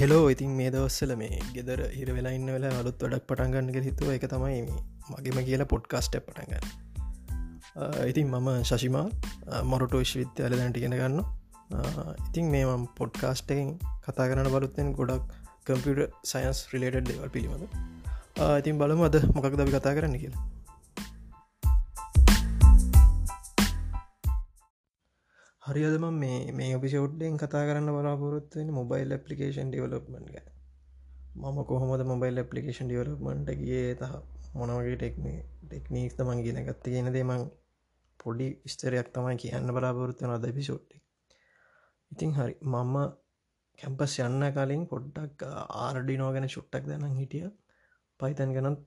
Hello ඉතින් මේ දවස්සල මේ ගෙදර හිර වෙලා ඉන්න වෙලා අලුත් වැඩක් පටන්ගන්නක හිතුව. එක තමයි මගේම කියලා පොඩ්කාස්ට පටගන්න ඉතින් මම ශශිමා මොරට විශ්විත්‍යයාල දැන්ටි ගෙන ගන්න ඉතින් මේම පොඩ්කාස්ටෙන් කතා කරන බලුත්තෙන් ගොඩක් කම්පියට සයින්ස් රිලේටඩ් දෙවල් පිළිබඳ. ඉතින් බලම අද මොකක් දවි කතා කරන්න කියලා. හරිදම මේ මේ පිෂෝඩ්ඩෙන් කතා කරන්න බලාපොරොත්තුවෙන මොබයිල් පපලිකේෂන් ඩිවලප්මන්ට ගැන. මම කොහොමද මොබයිල් පපලිකේෂන් ඩිවලප්මන්ට ගිය තහ මොනවගේ ටෙක්නේ ටෙක්නීක් තමන් ගෙන ගත්ත ගෙන දේමං පොඩි ස්තරයක් තමයි කියන්න බලාපොරොත්තුවන අද පිසෝට්ටි ඉතින් හරි මම කැම්පස් යන්න කලින් පොඩ්ඩක් ආරඩිනෝ ගැන චුට්ටක් දැන හිටිය. පයිතන් ගැනත්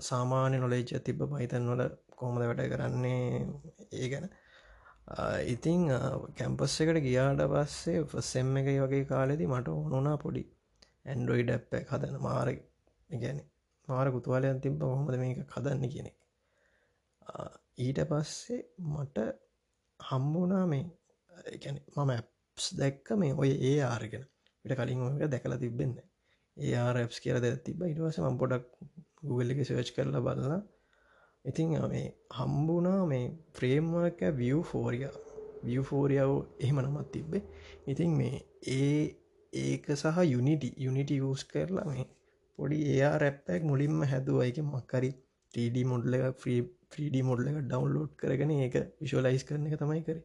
සාමාන්‍ය නොලේජ තිබ පයිතන් වල කොහොමද වැඩ කරන්නේ ඒ ගැන. ඉතිං කැම්පස් එකට ගියාට පස්සේ ෆසෙම් එක වගේ කාලෙදි මට ඕනුනා පොඩි ඇන්ඩරෝයිඩ ඇප් එක හදන මාර ගැන මාර kuතුවාලයන් තිබ කොහොමද මේක කදන්න කියෙනෙ ඊට පස්සේ මට හම්බුනා මේ එකැන මම ඇප්ස් දැක්ක මේ ඔය ඒ ආරගෙන විට කලින් ඔක දැකලා තිබෙන්න ඒ ආරප්ස් කියර ද තිබ ඉටවස ම පොඩක් ගුගල්ල එක සර්ච් කරලා බලලා ඉතිං මේ හම්බුනා මේ ෆ්‍රේම්ක විය් ෆෝරිය විය් ෆෝරියාව එහෙම නමත් තිබ්බේ. ඉතින් මේ ඒ ඒක සහ යුනිටි යුනිටි යස් කරලා මේ පොඩි ඒයා රැප්පැක් මුලින්ම හැදුවයික මක්කරි 3D මොඩ්ල එක ්‍රීඩ මොඩ්ල එක ඩවන්ලෝඩ් කරගෙන ඒක විශෝලයිස් කරන එක තමයි කර.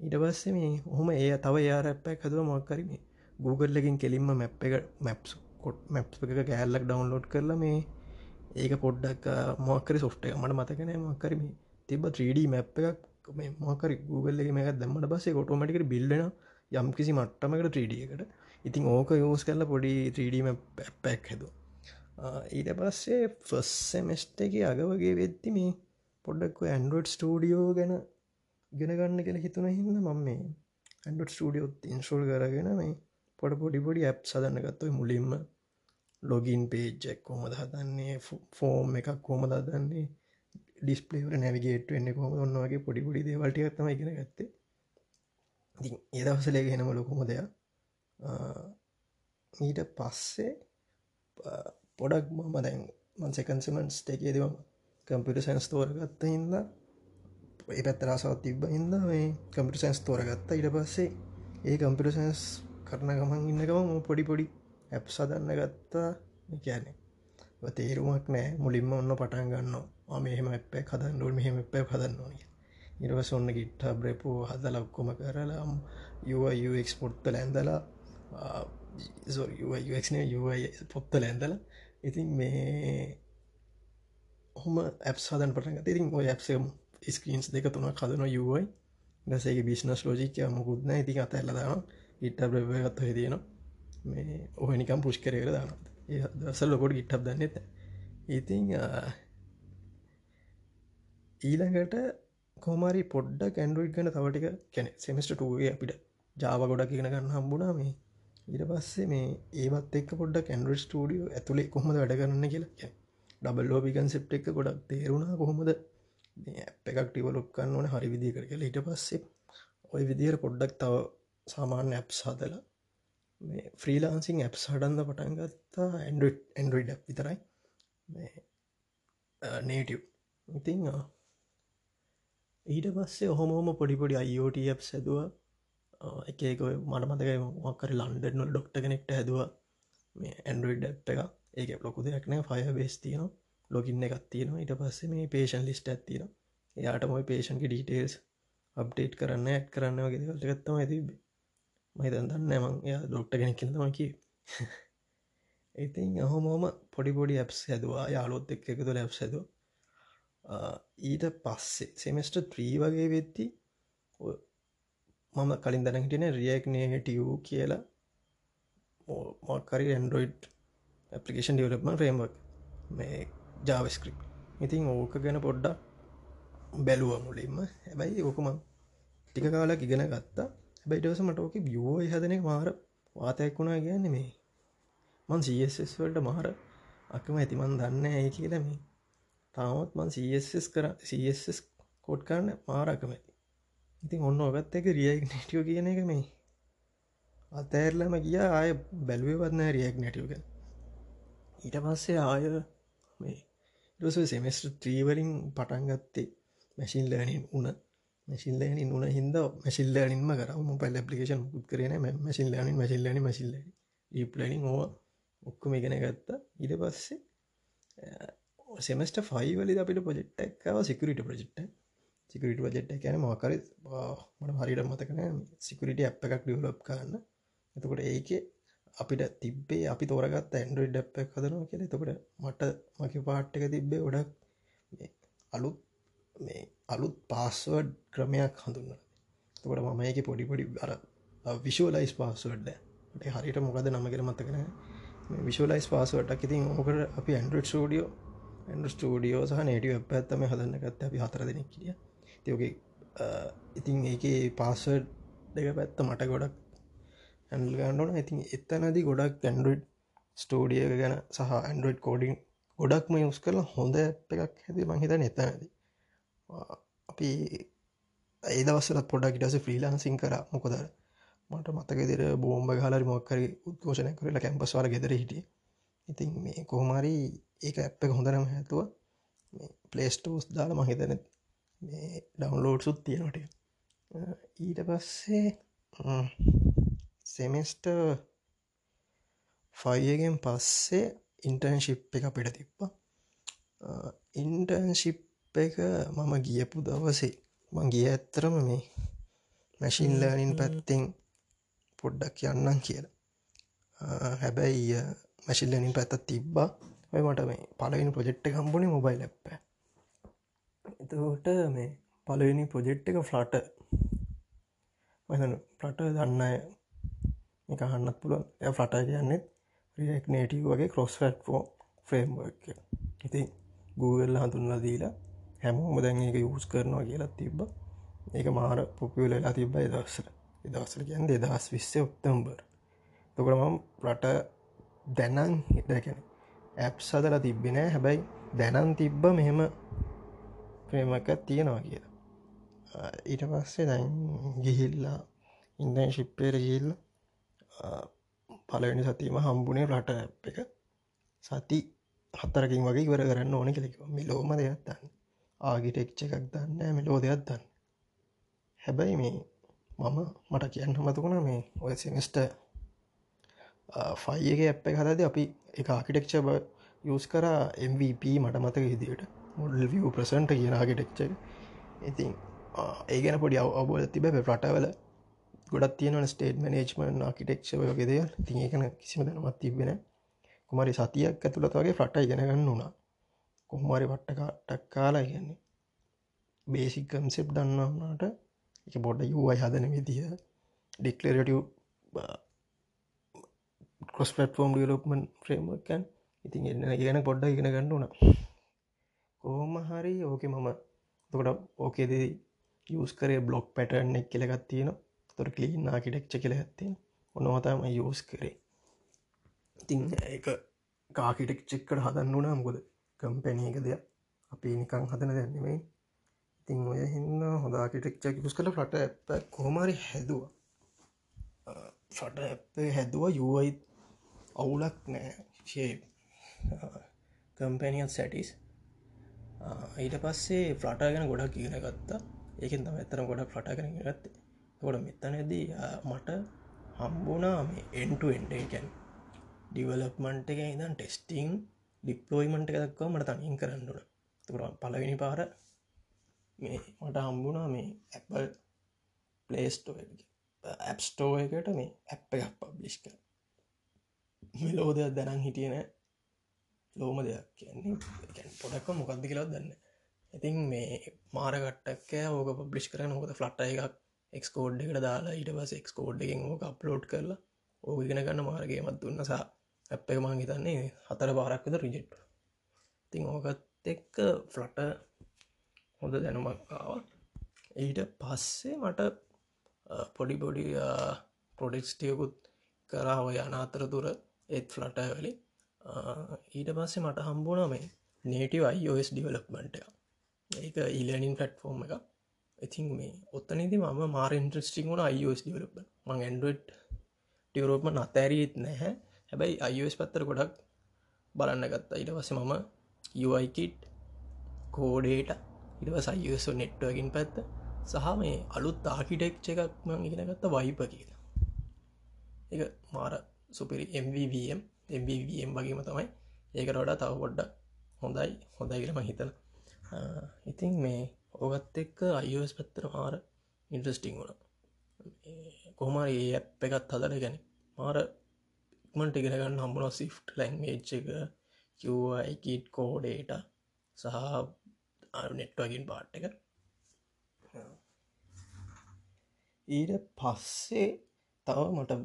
ඊට පස්සේ මේ හොම ඒ තව යා රැප්පැක් හදුව. මක්කරම Googleලකින් කෙලින්ම මැප් එක මැප්ස් කොට් මැප් එක කෑල්ලක් ඩවන්ලෝඩ් කරලා මේ ඒක පොඩ්ඩක් මොකරි සොෆ්ට මට මතකනෑ මක්කරම තිබ 3D මැප් එකක්. මේ මොකරි Google එක මේක දැම්මට බස්සේ කොටෝමටික බිල්ලෙන යම් කිසි මට්ටමකට 3D එකට. ඉතින් ඕක යෝස් කරල පොඩි 3D පැක් හැද ඊට පස්සේ ෆස් සෙමස්ට එක අග වගේ වෙද්දි මේ පොඩ්ඩක් ඇන්ඩරෝඩ් ස්ටඩියෝ ගැන ගෙනගන්න කියලා හිතුන හින්න මම මේ ඇන්ඩ ස්ටඩියෝත් ඉන්ස්ෝල් කරගෙන මේ පොඩ පොඩි පොඩි ඇප් සදන්න ගත්තව මුලින්ම ලොගින් පේජ්ජක් කොමද හදන්නේ? ෆෝම් එකක් කොම දන්නේ ඩිස්පලේවර නැවිගේට වෙන්න කොම ඔන්නවගේ පොඩි පොඩි දේවල්ටිය තම ඉගෙන ගත්තේ. ඒ දවසලේ ගෙනම ලොකුම දෙයක්. ඊට පස්සේ පොඩක් මම දැන් මන්සකන්සමන්ස් ටේකේ දෙවම කම්පිට සැන්ස් තෝරගත්ත හින්ද ඒ පැත්තරාසවත් තිබ්බ හින්ද මේ කම්පිට සැන්ස් තෝරගත්ත. ඉට පස්සේ ඒ කම්පිට සැන්ස් කරන ගමන් ඉන්නකම පොඩි පොඩි ඇප් සදන්න ගත්තා. කියැනෙ තේරුමක් නෑ මුලින්ම ඔන්න පටන් ගන්න මෙහම එප හදන්නඩුව මෙහෙම එප හදන්න ඕනිය ඉරවස ඔන්න ගිට්ට බ්‍රපෝ හදල ඔක්කොම කරලාම් යුක් පොට්තල ඇඳලා පොත්තල ඇඳල ඉතින් මේ හොම ඇප් සදන් පටන් ඉතින් ඔය ඇප්සම් ස්කීන්ස් දෙක තුන කදන යුවයි දසේගේ බිස්නස් ලෝජිකය මුකුත්න ඉතින් අතැල්ලදාන ඉට බ්‍රව ගත්ත හිතියෙනවා මේ ඔහ නිකම් පුෂ් කරර දානත් ඒ දසල් ලොකොට ගිට්ටක් දන්නෙත ඉතිං ඊළඟට කොමරි පොඩ්ඩ කැන්ඩුවට් ගන තවටික කැන සෙමස්ට ටුවගේ අපිට ජාව ගොඩක් ඉගෙන ගන්න හම්බුණා මේ. ඊට පස්සේ මේ ඒවත් එක් පොඩ කැන්ඩ ස්ටඩියෝ ඇතුළේ කොහොමද වැඩ කරන්න කියලා. ඩබල් ලෝබිකන් සෙප් එක ගොඩක් තේරුණා කොහොමද? එකක් ටිවලොක් කන්න ඕන හරි විදි කර කියලා. ඊට පස්සේ ඔය විදිහර පොඩ්ඩක් තව සාමාන්‍ය ඇප් සාදලා මේ ෆ්‍රීලාන්සිං ඇප් හඩන්ද පටන් ගත්තා. ඇන්ඩ ඇන්ඩරයිඩ විතරයි. නේටව් ඉතිං ඊට පස්සේ ඔහොමෝම පොඩිපොඩි අයිෝට ඇප් සැදවා එකක මට මතකයි මක්කර ලන්ඩනල් ඩොක්ට කෙනෙක්ට හැදවා. මේ ඇන්ඩරයිඩ් ඇප් එක ඒක ලොකු දෙයක්නෑ ෆය බේස් තියන ලොගින්න එකක් තියෙන ඊට පස්සේ මේ පේෂන් ලිස්ට ඇත්තින එයාට මොයි පේෂන්ගේ ඩීටේල්ස් අප්ඩේට් කරන්න ඇත් කරන්න වගේ දෙවල්ටගත්තම ඇතිබේ මහිතන් දන්න මං එයා දොක්ට කෙනෙක් කියලතම කිය ඉතින් අහොමෝම පොඩිපොඩි ඇප්ස් හැදවා. යාලොත් එක් එකතු ලැබ් හැද ඊට පස්සේ සෙමස්ට ත්‍රී වගේ වෙත්ති මම කලින් දැනහිටන රියෙක් නේටියූ කියලා. මොක්කරි ඇන්ඩරෝයිඩ් ඇපලිකේෂන් ඩියවලප්ම ෆ්‍රේම්වක් මේ ජාවස්ක්‍රිප් ඉතින් ඕක ගැන පොඩ්ඩක් බැලුව මුලින්ම. හැබැයි ඕකම ටික කාලක් ඉගෙන ගත්තා. බයිටවස මට ඕක බියෝ හදන මාර වාතයක් වුණා ගැන්න මේ. මන් සස් වලට මාර අකම ඇතිමන් දන්න ඇයි කියලම තාමත් මන් සස් කර සස් කෝඩ් කරන්න මාරකම ඇති ඉතින් ඔන්න ඔගත් එක රියයි නටියෝ කියන එක මේ. අතඇරලම ගිය ආය බැලුවවත්න රියෙක් නැටවක ඊට පස්සේ ආය මේ රස සෙමස්ට ත්‍රීවලින් පටන්ගත්තේ මැසින් ලෑනින් උන. මැසිල් ලෑනින් උන හිද මැසිල් ලෑනින්ම කරම පල් පපිකේෂන් පුත් කරන මැසිල් ලෑනින් මැසිල් ලනි මසිල්ල ීපලනින් ඕ ඔක්කොම ඉගෙන ගත්තා. ඉට පස්සේ සෙමස්ට ෆයිවලි අපිට පොජෙට්ටක්ව සිකරිට ප්‍රජෙට්ට සිකරිට පජෙට් කැන මකර මට හරිට මතකන සිකරිට අප් එකක් ඩියවලප් කරන්න. එතකොට ඒක අපිට තිබ්බේ අපි තෝරගත් ඇන්ඩරෝයිඩ් ඩප් එක හදනවා කියල. තකොට මට මක පාට්ටක තිබ්බේ ොඩක් අලුත් මේ අලුත් පාස්වඩ් ක්‍රමයක් හඳුන්න තකොට මම එක පොඩි පොඩි අර විශෝලයිස් පාස්වඩ්ඩ හරිට මොකද නමකර මතකන විශලයිස් පාසුවටක් ඉතින් ඕකට අපි ඇන්ඩරඩ් ෝඩියෝ ඇන්ඩ ස්ටඩියෝ සහ නේටිය පැත්තම හදන්නගත්ත අපි හතර දෙනෙක් කිය තියෝගේ ඉතින් ඒක පාසඩ් දෙක පැත්ත මට ගොඩක් ඇන්ල් ගන්නඩන ඉතින් එත්තනදී ගොඩක් ඇන්ඩරඩ් ස්ටෝඩිය ගැන සහ ඇන්ඩරෝඩ් කෝඩිං ගොඩක්ම යුස් කරලා හොඳ එකක් හැති මහිත එතනද. අපි ඒ දවස්සලත් පොඩක් ඉටස ෆ්‍රීලාන්සිං කර. මොකොදර මට මතක දෙර බෝම්බ හලරි මොක්කර උද්ඝෝෂණය කරලා කැම්පස්වාල ගෙදර හිටිය. ඉතින් මේ කොහමරි ඒක ඇප් එක හොඳරම හැතුව පලේස්ටෝස් දාල මහිතන මේ ඩවන්ලෝඩ් සුත් තියෙනට ඊට පස්සේ සෙමෙස්ට ෆයිගෙන් පස්සේ ඉන්ටර්න්ශිප් එක පිට තිබ්බා. ඉන්ටර්න්ශිප් එක මම ගියපු දවසේ. මං ගිය ඇත්තරම මේ මැශින් ලර්නින් පැත්තිං පොඩ්ඩක් යන්නම් කියලා. හැබැයි මැශිල්ලනින් පැත්තත් තිබ්බා. ඔය මට මේ පලවෙනි ප්‍රජෙක්්ට කම්පුණේ මොබයිල් ලැප්ප එතකොට මේ පලවෙනි ප්‍රජෙක්් එක ෆ්ලට මතන පලට දන්න එක හන්නත් පුළුවන්. එය ෆලට කියන්නෙත් රියෙක් නේටව වගේ කොස්ෆටෝ ෆ්‍රේම් ඉතින් Google හඳුන්ලා දීලා හැමෝම දැන් එක යස් කරනවා කියලා තිබ්බ. ඒක මාර පොපියලලා තිබ්බ දවස්සර දවසර කියන් දෙදස් විස්සේ ඔක්තම්බර් තොකට මම රට දැනන් හිටකැන ඇප් සදලා තිබ්බෙනෑ හැබැයි දැනන් තිබ්බ මෙහෙම ප්‍රේමක තියෙනවා කියලා. ඊට පස්සේ දැන් ගිහිල්ලා ඉන්දන් ශිප්පේර ගිල්ල පලවෙනි සතිීම හම්බුණේ රට එක. සති හත්තරකින් වගේ ඉවර කරන්න ඕන කෙනෙක මිලෝම දෙයක් දන්න ආගිටෙක්්ච එකක් දන්න මිලෝ දෙයක් දන්න හැබැයි මේ මම මට කියන්න මතුකුණ මේ ඔය සිමිස්ට ෆයිගේ ඇප් එක හදද අපි එක ආකිටෙක්ච බ යස් කර MVP මට මතක හිදියට මොඩල් විය ප්‍රසන්ට කියන ආකිටෙක්ච ඉතින් ඒ ගැන පොඩි අවබෝධ තිබ රටවල ගොඩත් තියෙන ස්ටේට මනේජ්මන් ආකිටෙක්ෂ වගේ දෙය තින් එකන කිසිම දැනමත් තිබෙන කුමරි සතියක් ඇතුළත වගේ ෆට ඉගෙන ගන්න වුණා කොහමරි වට්ටකාටක් කාලා කියන්නේ බේසිකම්සෙප් දන්නවාට එක බොඩ යුවයි හදන විදිහ. ඩික්ලරටව කොස් පටෆෝම් ඩියලොප්මන් ්‍රේමකන් ඉතින් එන්න කියන පොඩ්ඩ ඉගෙන ගණ්ඩුන කෝම හරි ඕක මම තොකට ඕකේද යස් කරේ බ්ලොග් පැටර්න් එක් කෙලගත් තියෙන තොර කලීන් ආකිටෙක්ච කෙල ඇත්තේ ඔන්නවතම යස් කරේ. ඉතින් එක කාකිටෙක් චෙක්කට හදන්න වනා මොකද? කම්පැනයක දෙයක්. අපි නිකං හදන දැන්නෙමයි ඉතින් ඔය හින්න හොදාකිටෙක්ච යුස් කළ ෆට ඇප කොහමරි හැදවා. ෆට ඇපේ හැදවා යුවයිත් අවුලක් නෑ ශේප් කම්පැනියත් සැටිස් ඊට පස්සේ ෆ්ලට ගැන ගොඩක් ඉගෙන ගත්තා. ඒකෙන් තම ඇතන ගොඩ ෆ්ලට කරන ගත්තේ. ගොඩ මෙතනදී මට හම්බුනා මේ එන්ටු එන්ඩකැන් ඩිවලප්මන්ට් එක. ඉදන් ටෙස්ටිං ඩිප්ලෝයිමන්ට් එකදක්වා මට තනින් කරන්නුන තුර පලවෙනි පාර මේ මට හම්බුණා මේ ඇපල් පලේස්ටෝ ඇප්ස්ටෝ එකට මේ ඇප් එකක් පබ්ලිෂ් කර මෙලෝ දෙයක් දැනන් හිටියන ලෝම දෙයක් කියන්නේ පොඩක්ව මොකක්ද කියලත් දන්න ඉතින් මේ මාරකට්ටක් ඕක පබ්ලිෂ් කරන හොද ෆලට් එකක් එක්ස්කෝඩ් එකට දාලා ඊට පස එක්ස්කෝඩ් එකෙන් ඕක අප්ලෝඩ් කරලා ඕගෙන ගන්න මාර්ගේමත් දුන්නසා ඇප් එක මං හිතන්නේ හතර පාරක්කද රිජෙට් තිං ඕකත් එක්ක ෆලට හොඳ දැනුමක්කාව ඊට පස්සේ මට පොඩි පොඩි පොඩෙක්ස්ටියකුත් කරාව යන අතර තුර ඒත් ෆලට වලින්. ඊට පස්සේ මට හම්බුණ මේ නේටව අයිෝස් ඩිවලප්මට ඒක ඉලනින් ෆට්ෆෝර්ම් එක ඉතින් මේ ඔත්තනේති මම මාර ඉන්ට්‍රස්ටිං වුණ අයිෝස් ඩිවලප මං ඇන්ඩුවට් ටියවරෝපම අතෑරීත් නැහැ. හැබැයි අයිස් පත්තර ගොඩක් බලන්න ගත්තා. ඉට වස මම යුයිකිට් කෝඩේට ඉටව සයිසෝ නෙට්වකින් පැත්ත සහ මේ අලුත් ආකිටෙක්්ච එකක්ම ඉගෙනගත්ත වයිප කියලා. එක මාර සුපිරි MVVM MVVM වගේම තමයි. ඒකට වඩා තව පොඩ්ඩක් හොඳයි හොඳයි කියලම හිතන ඉතින් මේ ඔගත් එක්ක අයිස් පැත්තර මාර ඉන්ට්‍රස්ටිං වුණ. කොහමර ඒ ඇප් එකත් හදර ගැන. මාර ඉක්මට ඉගෙනගන්න හම්බුණ සිෆ් ලැංවේච් එක කිව්යිකිට් කෝඩේට සහ නෙට්වගින් පාට් එක. ඊට පස්සේ තව මට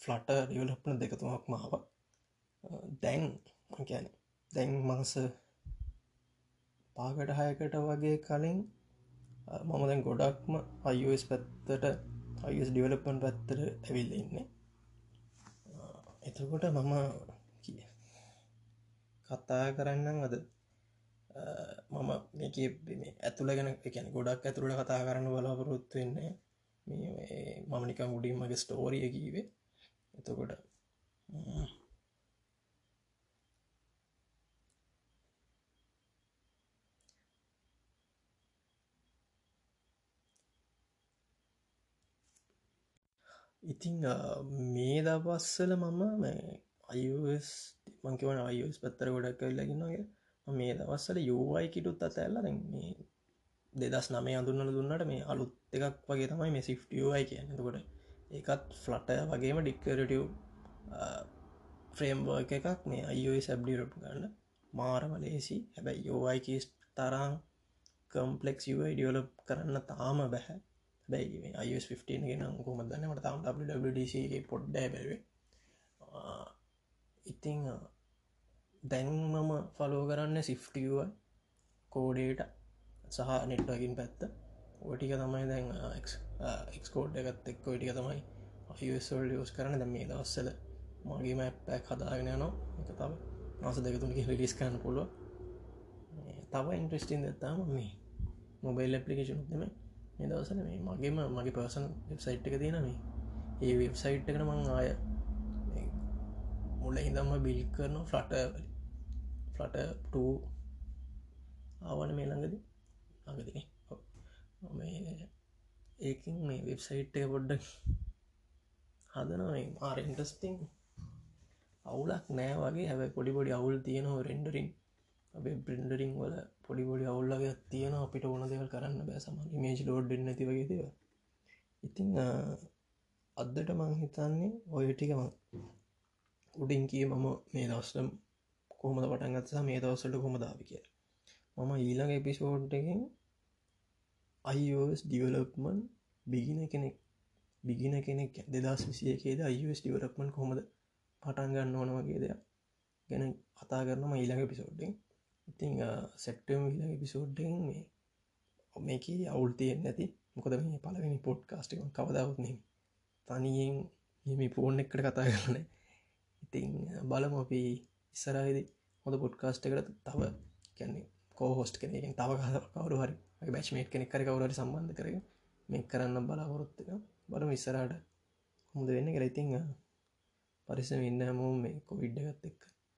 ෆ්ලට රියවලපන දෙකතුමක් මාව දැන් ගැන දැන් මස පාකට හයකට වගේ කලින් මම දැන් ගොඩක්ම අයිස් පැත්තට අයිස් ඩියවලපන් පැත්තර ඇවිල්ල ඉන්නේ. එතකොට මම කතා කරන්නම් අද. මම මේක ඇතුළ ගැන එකන ගොඩක් ඇතුළට කතා කරන්න බලාපොරොත්තු වෙන්නේ මම නිකම් උඩින් මගේ ස්ටෝරිය කීවේ එතකොට ඉතිං මේ දවස්සල මම අයස් මංකවන අයස් පත්තර ගොඩක් කල්ලගෙනගේ මේ දවස්සල යෝවයි කිටුත් අත ඇල්ල මේ දෙදස් නමේ අඳුන්නල දුන්නට මේ අලුත් එකක් වගේ තමයි මේ සිෆ්ටියෝයි කියන්නකොට ඒකත් ෆ්ලට වගේම ඩික්කරටව් ෆ්‍රේම්බර්ක එකක් මේ අයෝයි සැබ්ඩිරප් ගන්න මාරම ලේසි. හැබැයි යෝවයිකස් තරං කම්පලෙක්ස් යයි ඩියවලප් කරන්න තාම බැහැ. බැයි අයස් 15 ගෙන කොමදන්න මට තාම WWDC පොඩ්ඩ බැවේ ඉතිං දැන් මම ෆලෝ කරන්න සිෆ්ටියුව කෝඩේට සහ නෙට්වකින් පැත්ත. ඕටික තමයි දැන් එක්කෝඩ් එකත් එක්ක ටික තමයි අයසල් ලියෝස් කරන දැ මේ දවස්සල මගේම ඇප්පැක් හදාගෙන යනවා. එක තව මාස දෙකතුනක රිලිස් කරන්න පුළුව තව ඉන්ට්‍රස්ටින් දත්තාම මේ මොබයිල් ඇපලිකේෂන් නෙම මේ දවසල මේ. මගේම මගේ පර්සන් වෙබ්සයිට් එක තියෙන මේ. ඒ වෙබ්සයිට් එකන මං ආය මුල්ල හිදම්ම බිල් කරන ෆ්ලට ෆ්ලට ආවන මේ ළඟද? ළඟදින ඒකින් මේ වෙබ්සයිට් එක පොඩ්ඩක් හදන ආර ඉන්ටස්ටිං අවුලක් නෑ වගේ. හැබ පොඩි පොඩි අවුල් තියෙනවා රෙන්ඩරින් අපේ බ්‍රෙන්ඩරිං වල පොඩිපොඩි අවුල්ලගේ තියෙන අපිට ඕන දෙවල් කරන්න බෑ සම මේජ් ලෝඩ් නැති වගේ දේව ඉතිං අදට මං හිතන්නේ ඔය ටිකම උඩින් කිය මම මේ දවස්ටම් කොහමද පටන්ගත්සා මේ දවසට කොමදාව කිය මම ඊළඟ එපිසෝඩ්ඩකින් අයිස් ඩියවලප්මන් බිගින කෙනෙක් බිගින කෙනෙක් දෙදස් විසියකේද අයිස් ඩියවලප්මන් කොමද පටන්ගන්න ඕන වගේ දෙයක් ගැන කතා කරනම ඊළඟ පිසෝඩ්ඩින් ඉතිං සෙක්ටම් විල පිසෝඩ්ඩෙන් මේ මේක අවුල් තියෙන් නැති. මොකද මේ පලවෙනි පොඩ් කාස්ටික කවදාවත් නෙම තනියෙන් හිමි පෝර්න් එකට කතා කරන ඉතිං බලම අපි ඉස්සරහිද හොඳ පොඩ්කාස්ට එකට තව කැන්නේ කෝහොස්ට කෙනෙකින් තව කවරු හරි බැච්මේට් කෙනෙක් කර කවරට සම්බන්ධ කරග මේ කරන්න බලාපොරොත්තක බලම ඉස්සරට හොඳ වෙන්න කර ඉතිං පරිසම ඉන්න හැමෝම් මේ කොවිඩ්ඩගත් එක්ක